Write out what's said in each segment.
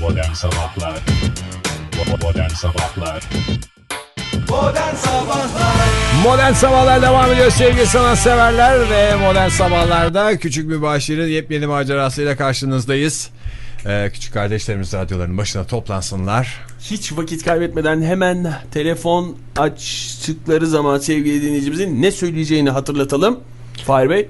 Modern Sabahlar Modern Sabahlar Modern Sabahlar Modern Sabahlar devam ediyor sevgili sanatseverler ve Modern Sabahlar'da Küçük Mübaşir'in yepyeni macerasıyla karşınızdayız. Ee, küçük kardeşlerimiz radyoların başına toplansınlar. Hiç vakit kaybetmeden hemen telefon açtıkları zaman sevgili dinleyicimizin ne söyleyeceğini hatırlatalım. Fahir Bey.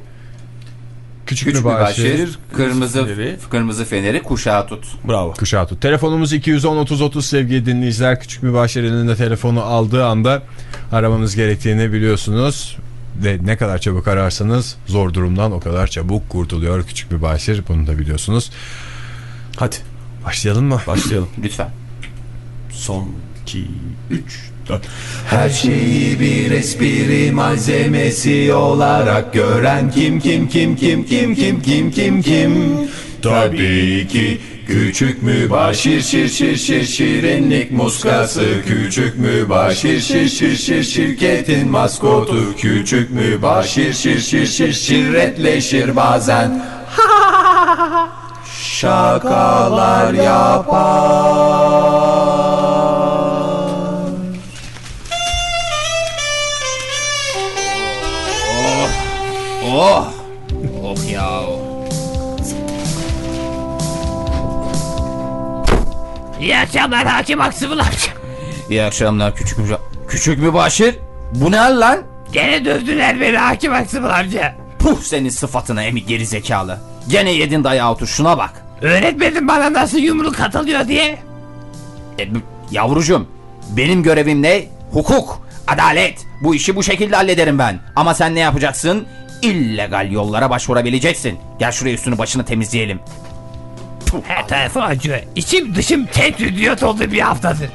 Küçük, Küçük Mübaşir. mübaşir, kırmızı, feneri. kırmızı feneri kuşağı tut. Bravo. Kuşağı tut. Telefonumuz 210-30-30 sevgili dinleyiciler. Küçük Mübaşir elinde telefonu aldığı anda aramanız gerektiğini biliyorsunuz. Ve ne kadar çabuk ararsanız zor durumdan o kadar çabuk kurtuluyor Küçük Mübaşir. Bunu da biliyorsunuz. Hadi Başlayalım mı? başlayalım. Lütfen. Son 2, 3, 4. Her şeyi bir espri malzemesi olarak gören kim kim kim kim kim kim kim kim kim? Tabii ki. Küçük mübaşir şir şir şir şirinlik muskası. Küçük mübaşir şir şir şir şirketin maskotu. Küçük mübaşir şir şir şir şirretleşir bazen. Şakalar yapar İyi akşamlar hakim Aksımıl amca. İyi akşamlar küçük mü Küçük mübaşir? Bu ne hal lan? Gene dövdüler beni hakim Aksımıl amca. Puh senin sıfatına emi geri zekalı. Gene yedin dayağı otur şuna bak. Öğretmedin bana nasıl yumruk atılıyor diye. E, yavrucuğum benim görevim ne? Hukuk, adalet. Bu işi bu şekilde hallederim ben. Ama sen ne yapacaksın? İllegal yollara başvurabileceksin. Gel şuraya üstünü başını temizleyelim. Her tarafı acıyor. İçim dışım tek rüdiyot oldu bir haftadır.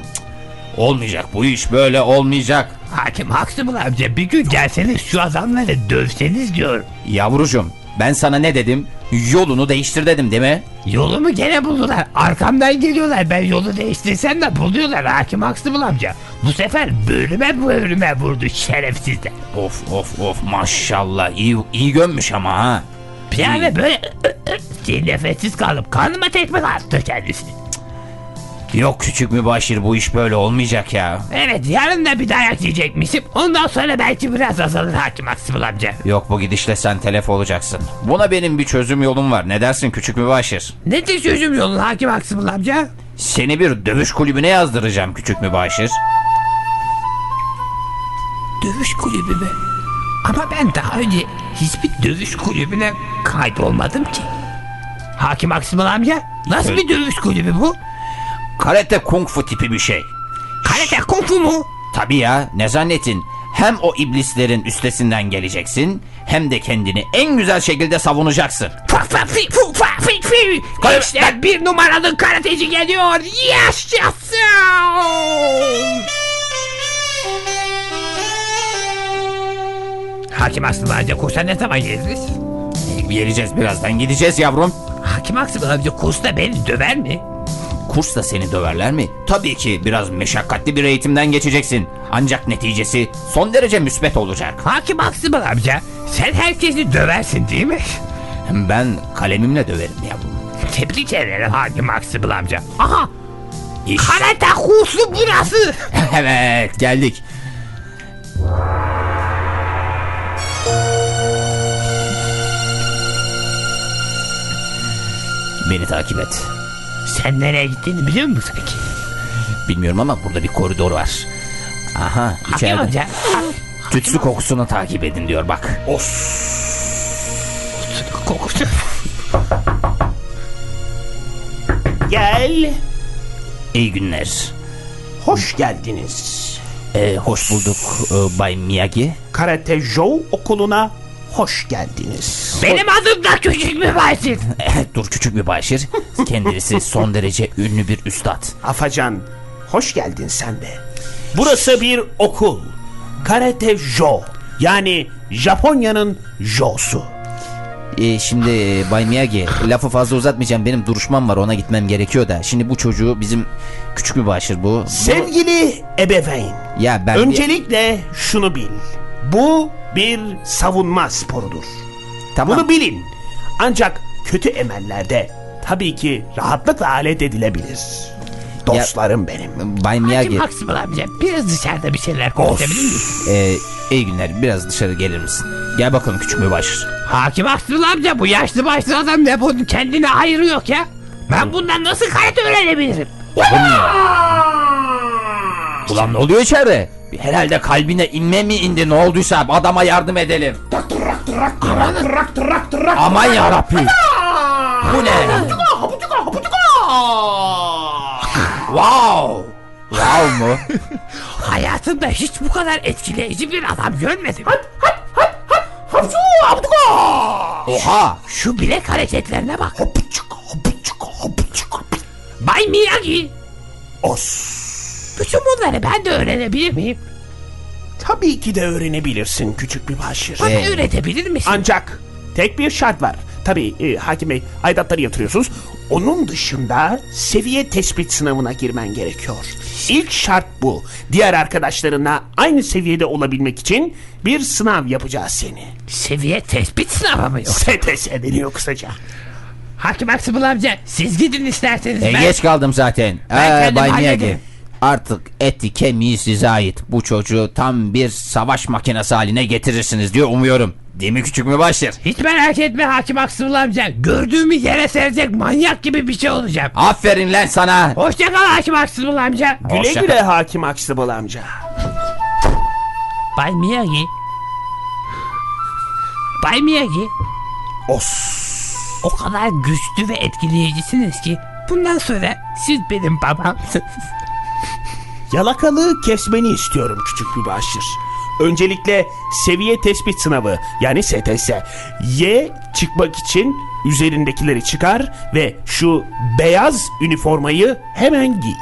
Olmayacak bu iş böyle olmayacak. Hakim Aksımıl amca bir gün gelseniz şu adamları dövseniz diyor. Yavrucuğum ben sana ne dedim? Yolunu değiştir dedim değil mi? Yolumu gene buldular. Arkamdan geliyorlar. Ben yolu değiştirsem de buluyorlar hakim Aksımıl amca. Bu sefer bölüme bölüme vurdu şerefsizler. Of of of maşallah iyi, iyi gömmüş ama ha. Yani böyle diye nefessiz kalıp karnıma tekme attı kendisi. Yok küçük mübaşir bu iş böyle olmayacak ya. Evet yarın da bir dayak yiyecekmişim. Ondan sonra belki biraz azalır hakim Aksımıl amca. Yok bu gidişle sen telef olacaksın. Buna benim bir çözüm yolum var. Ne dersin küçük mübaşir? Nedir çözüm yolu hakim Aksımıl amca? Seni bir dövüş kulübüne yazdıracağım küçük mübaşir. Dövüş kulübü mü? Ama ben daha önce hiçbir dövüş kulübüne kaydolmadım ki. Hakim Aksımıl amca nasıl bir dövüş kulübü bu? Karate kung fu tipi bir şey. Karate kung fu mu? Tabii ya ne zannettin? Hem o iblislerin üstesinden geleceksin hem de kendini en güzel şekilde savunacaksın. Fa fa fi fu fa fi fi. İşte bir numaralı karateci geliyor. Yaşasın. Hakim Aksımıl amca kursa ne zaman geliriz? Geleceğiz birazdan gideceğiz yavrum. Hakim Aksımıl amca kursta beni döver mi? Kursla seni döverler mi? Tabii ki biraz meşakkatli bir eğitimden geçeceksin. Ancak neticesi son derece müsbet olacak. Hakim Aksımıl amca sen herkesi döversin değil mi? Ben kalemimle döverim yavrum. Tebrik ederim Hakim Aksımıl amca. Aha İşte. karate kursu burası. evet geldik. Beni takip et. Sen nereye gittiğini biliyor musun sanki? Bilmiyorum ama burada bir koridor var. Aha Hakim içeride. amca. Tütsü kokusunu takip edin diyor bak. Kokusu. Gel. İyi günler. Hoş geldiniz. Ee, hoş bulduk e, Bay Miyagi. Karate Joe okuluna hoş geldiniz. Benim adım da küçük mübaşir. Eh, Dur küçük mübaşir. Kendisi son derece ünlü bir üstad. Afacan, hoş geldin sen de. Burası bir okul. Karate Jo. Yani Japonya'nın Jo'su. Ee, şimdi e, Bay Miyagi lafı fazla uzatmayacağım. Benim duruşmam var ona gitmem gerekiyor da. Şimdi bu çocuğu bizim küçük mübaşir bu. Sevgili ebeveyn, Ya ben öncelikle şunu bil. Bu bir savunma sporudur. tamam. Bunu bilin. Ancak kötü emellerde tabii ki rahatlıkla alet edilebilir. Dostlarım benim. Bay Hakim Miyagi. Aksımıl amca biraz dışarıda bir şeyler konuşabilir miyiz? Ee, iyi günler. Biraz dışarı gelir misin? Gel bakalım küçük mübaşir. Hakim Aksımıl amca bu yaşlı başlı adam ne bunun kendine hayrı yok ya. Ben bundan nasıl karate öğrenebilirim? Ulan ne oluyor içeride? Herhalde kalbine inme mi indi ne olduysa adama yardım edelim. Aman yarabbi. Bu ne? wow. Wow mu? Hayatımda hiç bu kadar etkileyici bir adam görmedim. Oha. Şu bilek hareketlerine bak. Bay Miyagi. Os. Bütün bunları ben de öğrenebilir miyim? Tabii ki de öğrenebilirsin küçük bir başır. Bana Ee, öğretebilir misin? Ancak tek bir şart var. Tabii e, hakim bey aidatları yatırıyorsunuz. Onun dışında seviye tespit sınavına girmen gerekiyor. İlk şart bu. Diğer arkadaşlarına aynı seviyede olabilmek için bir sınav yapacağız seni. Seviye tespit sınavı mı yok? STS deniyor kısaca. Hakim Aksımıl amca siz gidin isterseniz. E, ben... geç kaldım zaten. Ben Ee, kendim Bay hallederim. Artık eti kemiği size ait. Bu çocuğu tam bir savaş makinesi haline getirirsiniz diye umuyorum. Değil mi küçük mübaşir? Hiç merak etme Hakim Aksımıl amca. Gördüğümü yere serecek manyak gibi bir şey olacağım. Aferin lan sana. Hoşça kal Hakim Aksımıl amca. Güle Hoşça güle hakim Aksıbıl amca. Bay Miyagi. Bay Miyagi. Os. O kadar güçlü ve etkileyicisiniz ki bundan sonra siz benim babamsınız. Yalakalığı kesmeni istiyorum küçük bir başır. Öncelikle seviye tespit sınavı yani STS. Y çıkmak için üzerindekileri çıkar ve şu beyaz üniformayı hemen giy.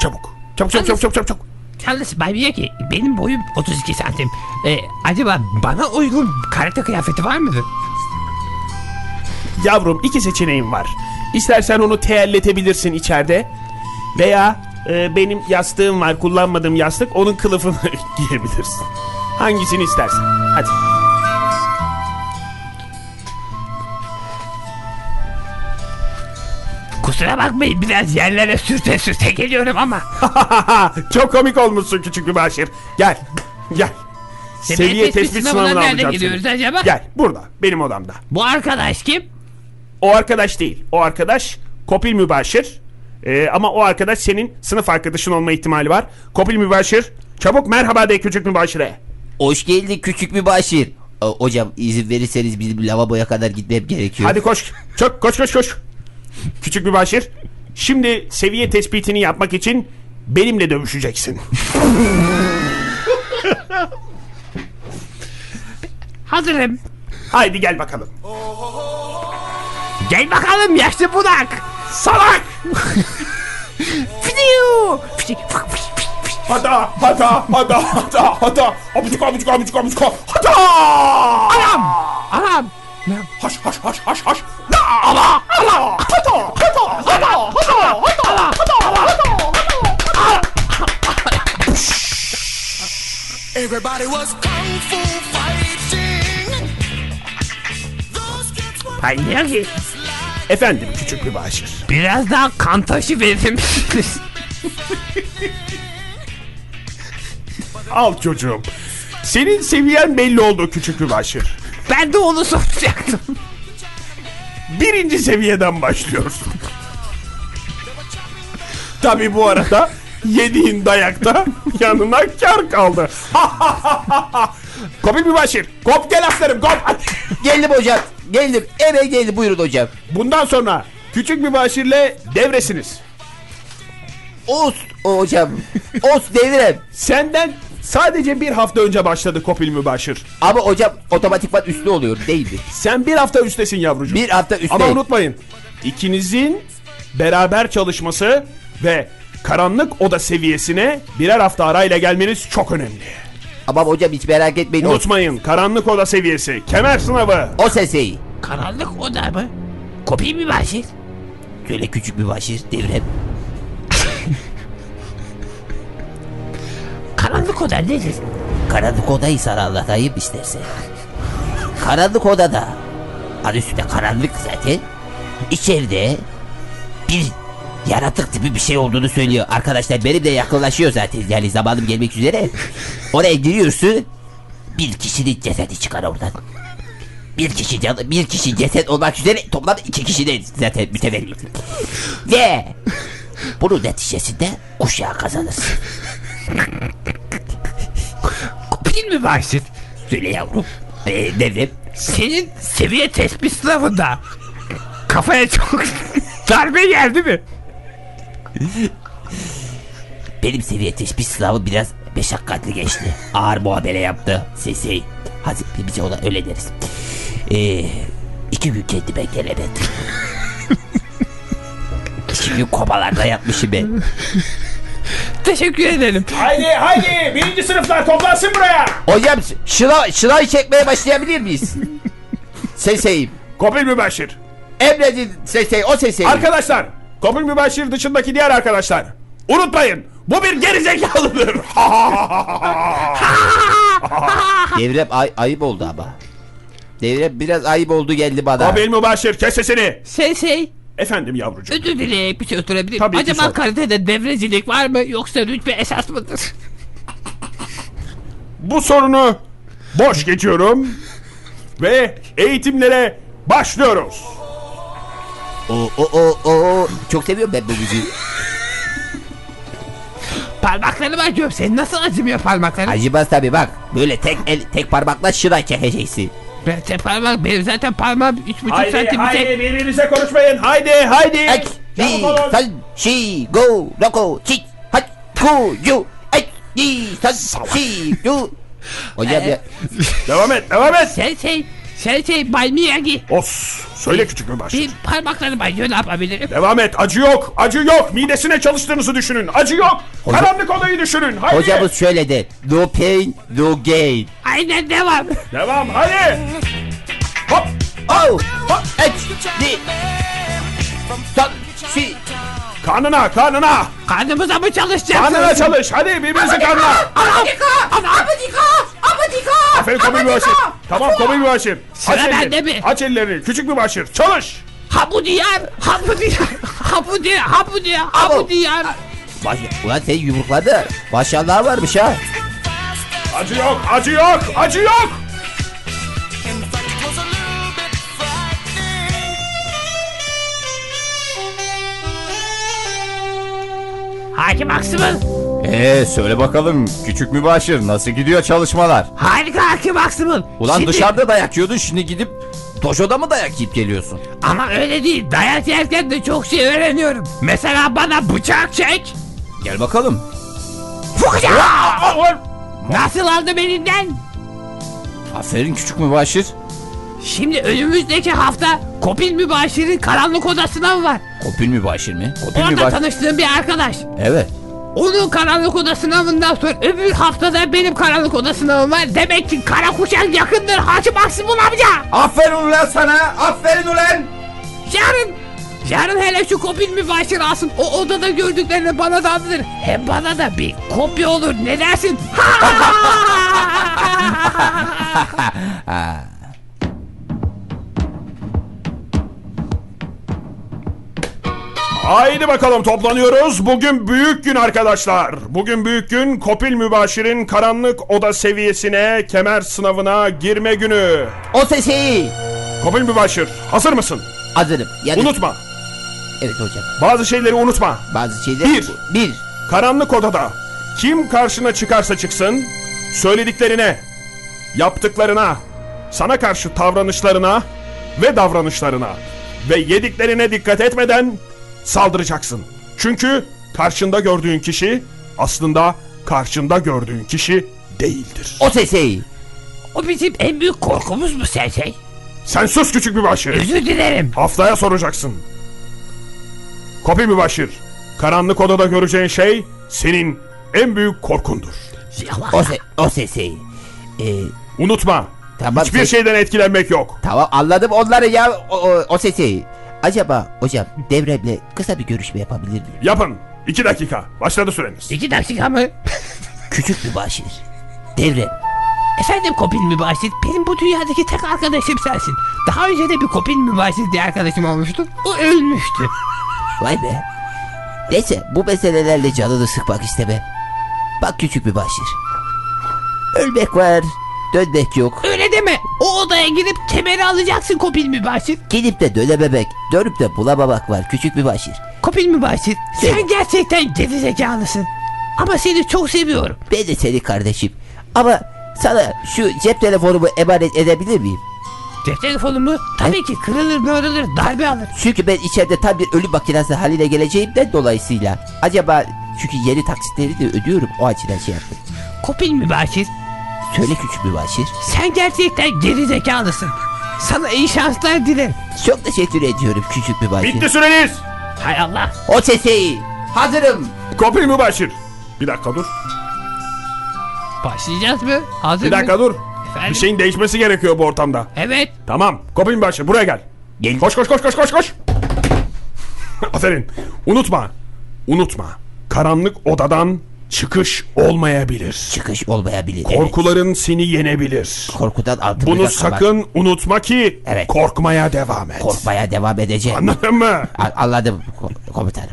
Çabuk. Çabuk çabuk çabuk çabuk çabuk. çabuk. Yalnız Bay Miyagi benim boyum 32 santim. Ee, acaba bana uygun karate kıyafeti var mıdır? Yavrum iki seçeneğim var. İstersen onu teelletebilirsin içeride veya e, benim yastığım var kullanmadığım yastık onun kılıfını giyebilirsin. Hangisini istersen. Hadi. Kusura bakmayın biraz yerlere sürte sürte geliyorum ama. Çok komik olmuşsun küçük bir başır. Gel. Gel. Seviye tespit sınavına nerede alacağım gidiyoruz seni. acaba? Gel burada benim odamda. Bu arkadaş kim? O arkadaş değil. O arkadaş Kopil Mübaşir. Ee, ama o arkadaş senin sınıf arkadaşın olma ihtimali var. Kopil Mübaşir çabuk merhaba de küçük Mübaşir'e. Hoş geldin küçük mübaşir. O- Hocam izin verirseniz bizim lavaboya kadar gitmem gerekiyor. Hadi koş. Çok koş koş koş. Küçük Mübaşir. Şimdi seviye tespitini yapmak için benimle dövüşeceksin. Hazırım. Haydi gel bakalım. Gel bakalım yaşlı budak. Salak! Fidiyu. Hata, hata, hata, hata, hata. Abucuk, abucuk, abucuk, abucuk. Hata! Anam. Anam. Haş, haş, haş, haş, haş. Na, ala, ala. Hata, hata, hata, hata, hata, hata, hata. Everybody was kung fu fighting. Those kids were. Efendim küçük bir başır. Biraz daha kan taşı verir misiniz? Al çocuğum. Senin seviyen belli oldu küçük bir başır. Ben de onu soracaktım. Birinci seviyeden başlıyorsun. Tabi bu arada yediğin dayakta yanına kar kaldı. Kopil bir başır. Kop gel aslanım kop. Geldim hocam. Geldim. Hemen geldim. Buyurun hocam. Bundan sonra küçük bir başirle devresiniz. Os hocam. Os devirem. Senden sadece bir hafta önce başladı Kopil Mübaşir. Ama hocam otomatikman üstü oluyor değil mi? Sen bir hafta üstesin yavrucuğum. Bir hafta üstte. Ama unutmayın ikinizin beraber çalışması ve karanlık oda seviyesine birer hafta arayla gelmeniz çok önemli. Ama hocam hiç merak etmeyin. O, Unutmayın karanlık oda seviyesi kemer sınavı. o sesi. Karanlık oda mı? Kopya mı başır? Şöyle küçük bir başır devirem. Karanlık oda nedir? Karanlık odayı sana anlatayım istersen. Karanlık odada. Adı üstünde karanlık zaten. içeride bir yaratık tipi bir şey olduğunu söylüyor. Arkadaşlar benim de yakınlaşıyor zaten. Yani zamanım gelmek üzere. Oraya giriyorsun. Bir kişinin cesedi çıkar oradan. Bir kişi can- bir kişi ceset olmak üzere toplam iki kişi de zaten mütevellit. Ve bunun neticesinde kuşağı kazanırsın. Kopil mi Başir? Söyle yavrum. Ee, devrem. Senin seviye tespit sınavında kafaya çok darbe geldi mi? Benim seviye teşbih sınavı biraz meşakkatli geçti. Ağır muamele yaptı. Sesi. Hadi bize ona öyle deriz. Ee, iki gün kendime gelemedim. iki gün komalarda yatmışım ben. Teşekkür ederim. Haydi haydi birinci sınıflar toplansın buraya. Hocam şınav, şınav çekmeye başlayabilir miyiz? Seseyim. Kopil Mübaşir. Emredin sesey o seseyim. Arkadaşlar Kopil Mübaşir dışındaki diğer arkadaşlar. Unutmayın bu bir gerizekalıdır. Devrem ay- ayıp oldu ama. Devrem biraz ayıp oldu geldi bana. Kopil Mübaşir kes sesini. Şey şey Efendim yavrucuğum. özür dileyerek bir şey sorabilir? Tabii ki Acaba sor. kalitede devrecilik var mı yoksa rütbe esas mıdır? Bu sorunu boş geçiyorum. Ve eğitimlere başlıyoruz. O o o o çok seviyorum ben bu müziği. Parmaklarımı acıyorum. Senin nasıl acımıyor parmakların? Acımaz tabi bak. Böyle tek el tek parmakla şıra çekeceksin. Ben te parmak, benim zaten parmağım 3,5 Haydi santim bir haydi tek. birbirinize konuşmayın. Haydi haydi. Ek, di, san, şi, go, loko, çit, hat, ku, yu, ek, di, san, şi, yu. Hocam ya, Devam et devam et. Sen şey, sen şey Bay Miyagi. Os. Söyle küçük Mübaşir. Bir parmaklarım acıyor ne yapabilirim? Devam et. Acı yok. Acı yok. Midesine çalıştığınızı düşünün. Acı yok. Karanlık odayı düşünün. Haydi. hocamız şöyle de. No pain, no gain. Aynen devam. Devam. Hadi. Hop. Oh, hop, ek, di, san, şi. Karnına karnına. Karnımıza mı çalışacağız? Karnına çalış. Hadi birbirinize karnına. Abadika! Abadika! Abadika! Aferin Komil Mübaşir. Tamam Komil Mübaşir. Sıra Aç ellerini. bende mi? Aç ellerini. Küçük Mübaşir. Çalış. Habu diyar! Habu diyar! Habu diyar! Habu diyar! Habu diyar! Baş, ulan sen yumrukladı. Maşallah varmış ha. Acı yok. Acı yok. Acı yok. Hakim Aksım'ın Ee söyle bakalım küçük mübaşir nasıl gidiyor çalışmalar? harika Hakim Aksım'ın. Ulan Şimdi- dışarıda dayak yiyordun şimdi gidip dojoda mı dayak yiyip geliyorsun? Ama öyle değil. Dayak yerken de çok şey öğreniyorum. Mesela bana bıçak çek. Gel bakalım. Nasıl aldım elinden? Aferin küçük mübaşir. Şimdi önümüzdeki hafta Kopil Mübaşir'in karanlık odasına mı var? Kopil mübaşir mi? Kopil Orada mübaşir. tanıştığım bir arkadaş. Evet. Onun karanlık oda sınavından sonra öbür haftada benim karanlık oda sınavım var. Demek ki kara kuşak yakındır Hacı Maksimum amca. Aferin ulan sana. Aferin ulan. Yarın, yarın hele şu kopil mübaşir alsın. O odada gördüklerini bana da anlatır. Hem bana da bir kopya olur. Ne dersin? Haydi bakalım toplanıyoruz. Bugün büyük gün arkadaşlar. Bugün büyük gün Kopil Mübaşir'in karanlık oda seviyesine kemer sınavına girme günü. O sesi. Kopil Mübaşir hazır mısın? Hazırım. Yani, Unutma. Evet hocam. Bazı şeyleri unutma. Bazı şeyler. Bir. Bir. Karanlık odada kim karşına çıkarsa çıksın söylediklerine, yaptıklarına, sana karşı davranışlarına ve davranışlarına ve yediklerine dikkat etmeden saldıracaksın. Çünkü karşında gördüğün kişi aslında karşında gördüğün kişi değildir. O sesi. o bizim en büyük korkumuz mu Sensei? Sen sus küçük bir başır. Özür dilerim. Haftaya soracaksın. Kopil mübaşir. Karanlık odada göreceğin şey senin en büyük korkundur. O, se o sesi. Ee, Unutma. Tamam, Hiçbir şeyden etkilenmek yok. tamam anladım onları ya. O, o, o sesi. Acaba hocam devremle kısa bir görüşme yapabilir miyim? Yapın. İki dakika. Başladı süreniz. İki dakika mı? Küçük bir başır. Devrem. Efendim Kopil Mübaşir, benim bu dünyadaki tek arkadaşım sensin. Daha önce de bir Kopil Mübaşir diye arkadaşım olmuştu. O ölmüştü. Vay be. Neyse bu meselelerle canını sıkmak isteme. Bak küçük bir başır. Ölmek var, dönmek yok. Öyle deme. O odaya girip kemeri alacaksın Kopil Mübaşir. Gidip de dönememek, dönüp de bulamamak var küçük bir başır. Kopil Mübaşir, Sen- sen gerçekten gerizekalısın. Ama seni çok seviyorum. Ben de seni kardeşim. Ama sana şu cep telefonumu emanet edebilir miyim? Cep telefonumu tabii ki kırılır mırılır darbe alır. Çünkü ben içeride tam bir ölüm makinesi haline geleceğimden dolayısıyla. Acaba çünkü yeni taksitleri de ödüyorum o açıdan şey yaptım. Kopil Mübaşir, Söyle küçük bir başır. sen gerçekten gerizekalısın. Sana iyi şanslar dilerim. Çok teşekkür ediyorum küçük bir başır. Bitti süreniz. Hay Allah. O sesi. Hazırım. Kopil mübaşir. Bir dakika dur. Başlayacağız mı? Hazır Bir dakika mı? dur. Efendim? Bir şeyin değişmesi gerekiyor bu ortamda. Evet. Tamam. Kopil mübaşir buraya gel. Gel. Koş koş koş koş koş koş. Aferin. Unutma. Unutma. Karanlık odadan çıkış olmayabilir. Çıkış olmayabilir. Korkuların seni yenebilir. Evet. Korkudan altımıza Bunu sakın unutma ki Evet. korkmaya devam et. Korkmaya devam edeceğim. Anladın mı? A- Anladım ko- komutanım.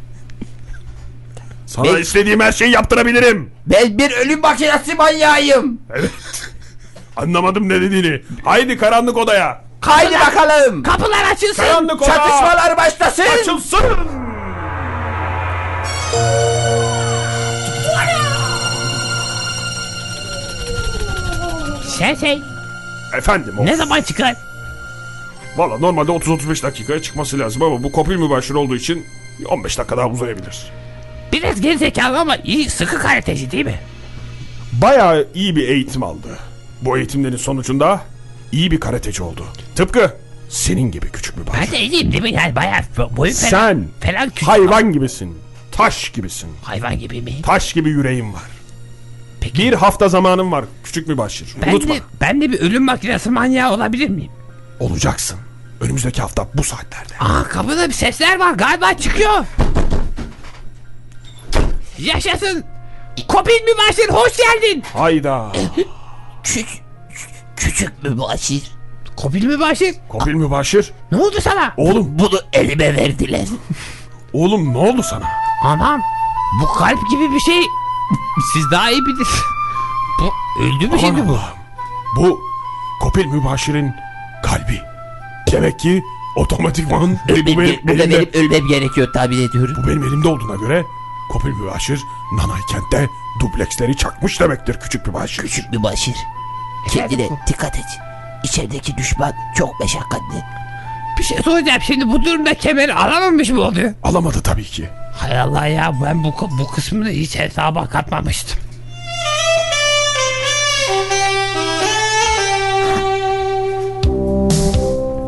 Sana Ben- istediğim her şeyi yaptırabilirim. Ben bir ölüm makinesi manyağıyım. Anlamadım ne dediğini. Haydi karanlık odaya. Haydi bakalım. Kapılar açılsın. Karanlık oda. Çatışmalar başlasın. Açılsın. Sensei Efendim o. ne zaman çıkar? Valla normalde 30-35 dakikaya çıkması lazım ama bu kopil mübaşir olduğu için 15 dakika daha uzayabilir. Biraz gerizekalı ama iyi sıkı karateci değil mi? Bayağı iyi bir eğitim aldı. Bu eğitimlerin sonucunda iyi bir karateci oldu. Tıpkı senin gibi küçük mübaşir. Ben de iyiyim değil mi? Yani bayağı boyun falan. Sen Falan küçük. hayvan gibisin. Taş gibisin. Hayvan gibi mi? Taş gibi yüreğin var. Peki. Bir hafta zamanın var küçük mübaşir. Ben Unutma. de, ben de bir ölüm makinesi manyağı olabilir miyim? Olacaksın. Önümüzdeki hafta bu saatlerde. Aa kapıda bir sesler var galiba çıkıyor. Yaşasın. Kopil mübaşir hoş geldin. Hayda. Küçük, küçük mübaşir. Kopil mübaşir Kopil mübaşir. ne oldu sana? Oğlum, Bunu elime verdiler. oğlum ne oldu sana? Anam bu kalp gibi bir şey. Siz daha iyi bilirsiniz. Bu öldü mü şimdi bu? Bu Kopil mübaşirin kalbi. Demek ki otomatikman bu benim, ge- burada elimde, benim ölmem gerekiyor tahmin ediyorum. bu benim elimde olduğuna göre Kopil mübaşir Nanay kentte dupleksleri çakmış demektir küçük mübaşir. Küçük mübaşir. Kendine dikkat et. İçerideki düşman çok meşakkatli. Bir şey soracağım şimdi bu durumda kemeri alamamış mı oluyor? Alamadı tabii ki. Hay Allah ya ben bu, bu kısmını hiç hesaba katmamıştım.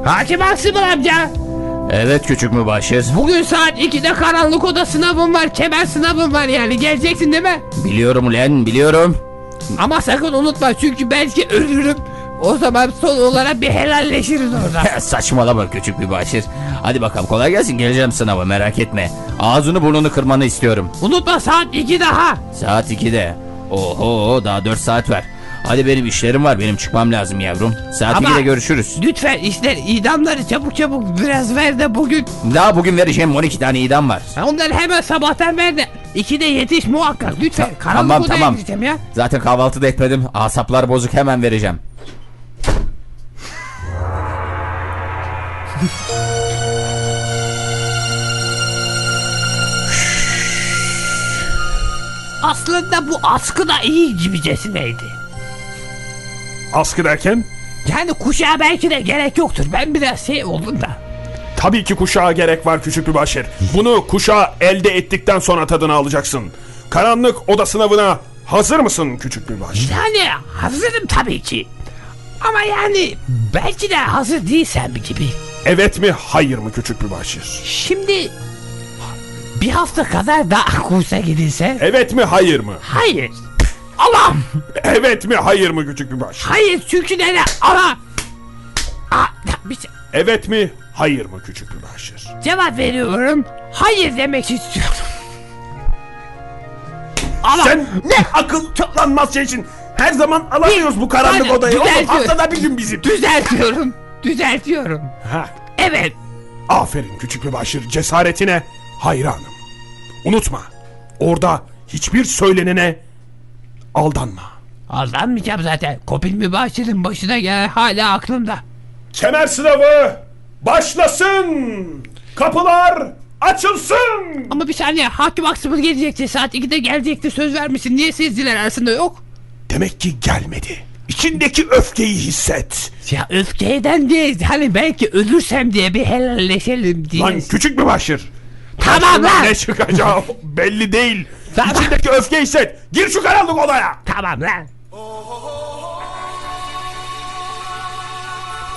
Hakim Aksımıl amca. Evet küçük mübaşir. Bugün saat 2'de karanlık oda sınavım var. Kemer sınavım var yani. Geleceksin değil mi? Biliyorum ulan biliyorum. Ama sakın unutma çünkü belki ölürüm. O zaman son olarak bir helalleşiriz orada. Saçmalama küçük mübaşir. Hadi bakalım kolay gelsin geleceğim sınava merak etme. Ağzını burnunu kırmanı istiyorum. unutma saat 2 daha. Saat 2'de. Oho daha 4 saat var. Hadi benim işlerim var benim çıkmam lazım yavrum. Saat Ama- 2'de görüşürüz. Lütfen işler idamları çabuk çabuk biraz ver de bugün. Daha bugün vereceğim 12 tane idam var. Onları hemen sabahtan ver de. 2'de yetiş muhakkak lütfen. Karanlık tamam, tamam. ya. Zaten kahvaltı da etmedim. Asaplar bozuk hemen vereceğim. Aslında bu askı da iyi gibicesineydi. Askı derken Yani kuşağa belki de gerek yoktur. Ben biraz şey oldum da. tabii ki kuşağa gerek var küçük mübaşir. Bunu kuşağı elde ettikten sonra tadını alacaksın. Karanlık oda sınavına hazır mısın küçük mübaşir? Yani hazırım tabii ki. Ama yani belki de hazır değilsem gibi. Evet mi hayır mı küçük mübaşir? Şimdi bir hafta kadar daha kursa gidilse Evet mi hayır mı? hayır. Allah'ım Evet mi hayır mı küçük mübaşir? hayır çünkü neden ama Aa, bir şey- Evet mi hayır mı küçük mübaşir? cevap veriyorum. Hayır demek istiyorum. Ama Sen ne akıl toplanmaz şeysin. Her zaman alamıyoruz bu karanlık odayı. Oğlum haftada bir gün bizim. Düzeltiyorum. Düzeltiyorum. Ha, Evet. aferin küçük bir başır cesaretine hayranım. Unutma orada hiçbir söylenene aldanma. Aldanmayacağım zaten. Kopil mübaşirin başına gelen hala aklımda. Kemer sınavı başlasın. Kapılar açılsın. Ama bir saniye hakim Aksımıl gelecekti. Saat 2'de gelecekti söz vermişsin. Niye sezdiler arasında yok? Demek ki gelmedi. İçindeki öfkeyi hisset. Ya öfkeden değil. Hani belki ölürsem diye bir helalleşelim diye. Lan küçük bir başır. Tamam lan. Ne çıkacağı belli değil. Tamam. İçindeki öfke hisset. Gir şu karanlık odaya. Tamam lan.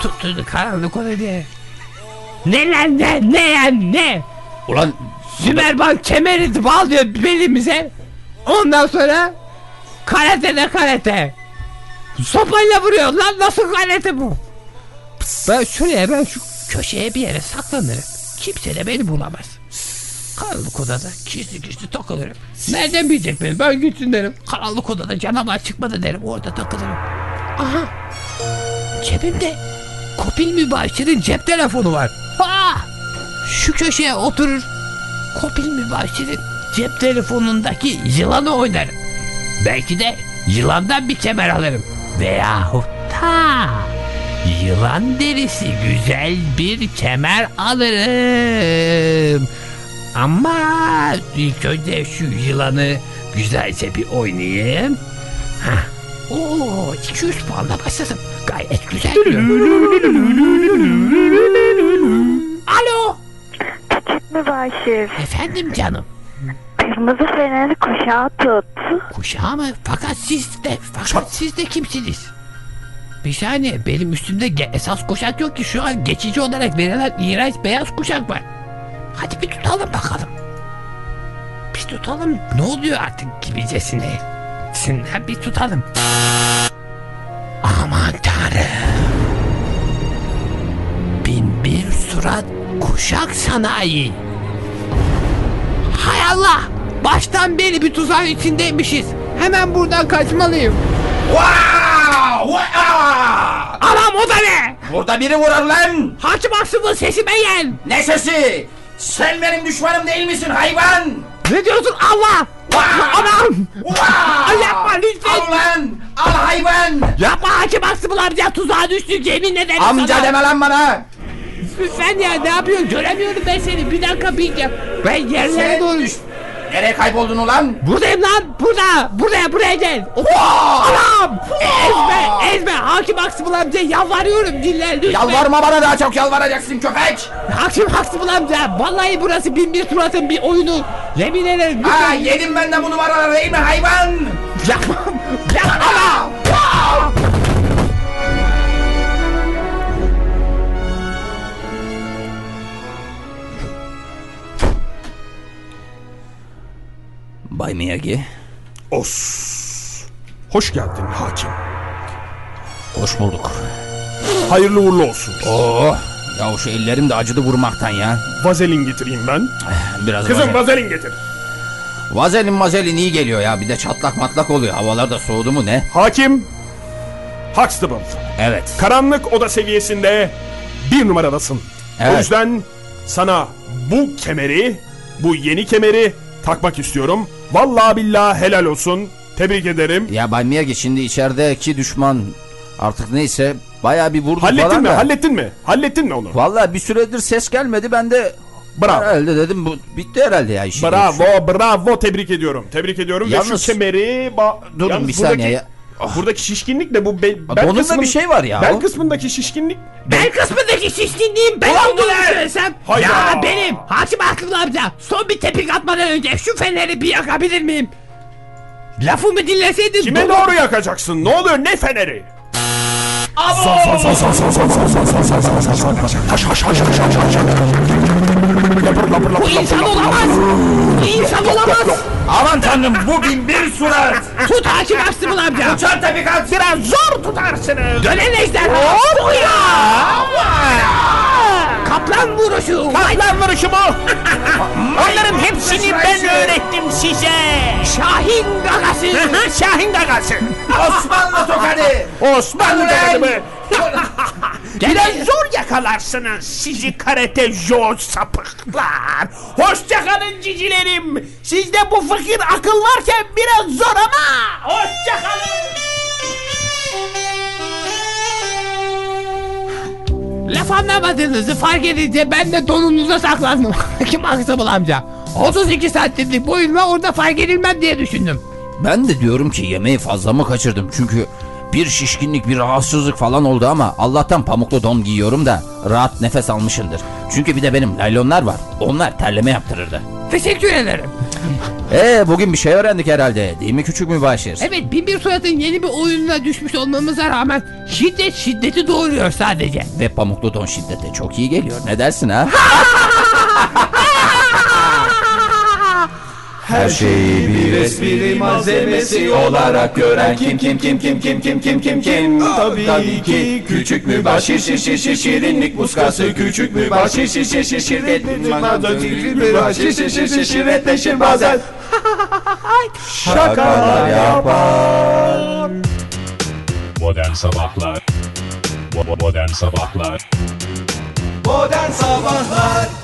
Tutturdu karanlık diye. Ne lan ne ne lan ne? Ulan Sümerban kemeri bağlıyor belimize. Ondan sonra karate de karate. Sopayla vuruyor lan nasıl karate bu? Ben şuraya ben şu köşeye bir yere saklanırım. Kimse de beni bulamaz. Karanlık odada gizli gizli takılırım. Nereden bilecek beni? Ben gitsin derim. Karanlık odada canavar çıkmadı derim. Orada takılırım. Aha. Cebimde Kopil Mübaşir'in cep telefonu var. Ha! Şu köşeye oturur. Kopil Mübaşir'in cep telefonundaki yılanı oynarım. Belki de yılandan bir kemer alırım. Veyahut da yılan derisi güzel bir kemer alırım. Ama ilk önce şu yılanı güzelce bir oynayayım. Hah. Oo, 200 puanla başladım. Gayet güzel. Alo. Küçük mübaşir. Efendim canım. Kırmızı feneri kuşağı tut. Kuşağı mı? Fakat siz de, fakat siz de kimsiniz? Bir saniye benim üstümde esas kuşak yok ki şu an geçici olarak verilen iğrenç beyaz kuşak var. Hadi bir tutalım bakalım. Bir tutalım ne oluyor artık gibicesine. Sinden bir tutalım. Aman tanrım. Bin bir surat kuşak sanayi. Hay Allah! Baştan beri bir tuzağın içindeymişiz. Hemen buradan kaçmalıyım. Wow! Wow! Anam o da ne? Burada biri vurar lan. Hakim Aksım'ın sesime gel. Ne sesi? Sen benim düşmanım değil misin hayvan? Ne diyorsun Allah? Anam! Wow! Ay yapma lütfen. Al lan! Al hayvan! Yapma Hakim Aksım'ın amca tuzağa düştü yemin ederim Amca sana. deme lan bana! Lütfen ya ne yapıyorsun? Göremiyorum ben seni. Bir dakika bir. Ben yerlere Sen doğru düş- Nereye kayboldun ulan? Buradayım lan. Burada. Buraya buraya gel. Anam! Ezme ezme. Hakim Aksım'ın amca yalvarıyorum dinle lütfen. Yalvarma bana daha çok yalvaracaksın köpek! Hakim Aksım'ın amca. Vallahi burası bin bir suratın bir oyunu. Yemin ederim. lütfen. Ha yedim ben de bu numaraları değil mi hayvan? Yapmam. Yapma. Bay Miyagi. Os. Hoş geldin hakim. Hoş bulduk. Hayırlı uğurlu olsun. Oh! Ya şu ellerim de acıdı vurmaktan ya. Vazelin getireyim ben. Biraz Kızım vazelin. vazelin getir. Vazelin mazelin iyi geliyor ya. Bir de çatlak matlak oluyor. Havalar da soğudu mu ne? Hakim. Huxtable. Evet. Karanlık oda seviyesinde bir numaradasın. O Evet. yüzden sana bu kemeri, bu yeni kemeri takmak istiyorum. Vallahi billahi helal olsun. Tebrik ederim. Ya Bay Miyagi şimdi içerideki düşman artık neyse bayağı bir vurdu Hallettin falan mi? da. Hallettin mi? Hallettin mi onu? Vallahi bir süredir ses gelmedi. Ben de Bravo. herhalde dedim bu bitti herhalde ya işin. Bravo, bravo. Tebrik ediyorum. Tebrik ediyorum. Ve Yalnız- şu kemeri... Durun Yalnız bir saniye buradaki- ya. Buradaki şişkinlik de bu be, Ha, donunda bir şey var ya. Bel kısmındaki şişkinlik Ben kısmındaki şişkinliğim ben Ulan olduğunu söylesem. Hayda! Ya benim Hakim Aklım amca son bir tepik atmadan önce şu feneri bir yakabilir miyim? Lafımı dinleseydin kime doğru yakacaksın? Ne oluyor? Ne feneri? İnsan olamaz. İnsan olamaz. Aman tanrım bu bin bir surat. Tut Hakim Aklım amca. Uçan tabikat. Biraz zor tutarsınız. Dönen ejderha. Buraya. Kaplan vuruşu. Kaplan vuruşu mu? Onların hepsini ben öğrettim size. Şahin gagası. Şahin gagası. Osmanlı tokadı. Osmanlı tokadı mı? Biraz zor yakalarsınız sizi karate jo sapıklar. Hoşçakalın cicilerim. Sizde bu fakir akıl varken biraz zor ama. Hoşçakalın. Laf anlamadığınızı fark edince ben de donunuza saklandım. Kim Aksabıl amca? 32 saatlik boyunla orada fark edilmem diye düşündüm. Ben de diyorum ki yemeği fazla mı kaçırdım? Çünkü bir şişkinlik, bir rahatsızlık falan oldu ama Allah'tan pamuklu don giyiyorum da rahat nefes almışındır. Çünkü bir de benim laylonlar var. Onlar terleme yaptırırdı. Teşekkür ederim. Ee bugün bir şey öğrendik herhalde. Değil mi küçük mübaşir? Evet Binbir Suat'ın yeni bir oyununa düşmüş olmamıza rağmen şiddet şiddeti doğuruyor sadece. Ve pamuklu don şiddete çok iyi geliyor. Ne dersin ha? Her şeyi bir espri malzemesi olarak gören kim kim kim kim kim kim kim kim kim Tabii ki küçük mübaşir şir şir şir şirinlik muskası Küçük mübaşir şir şir şir şirinlik mübaşir şir şir şir şirretleşir bazen Şakalar yapar Modern Sabahlar Modern Sabahlar Modern Sabahlar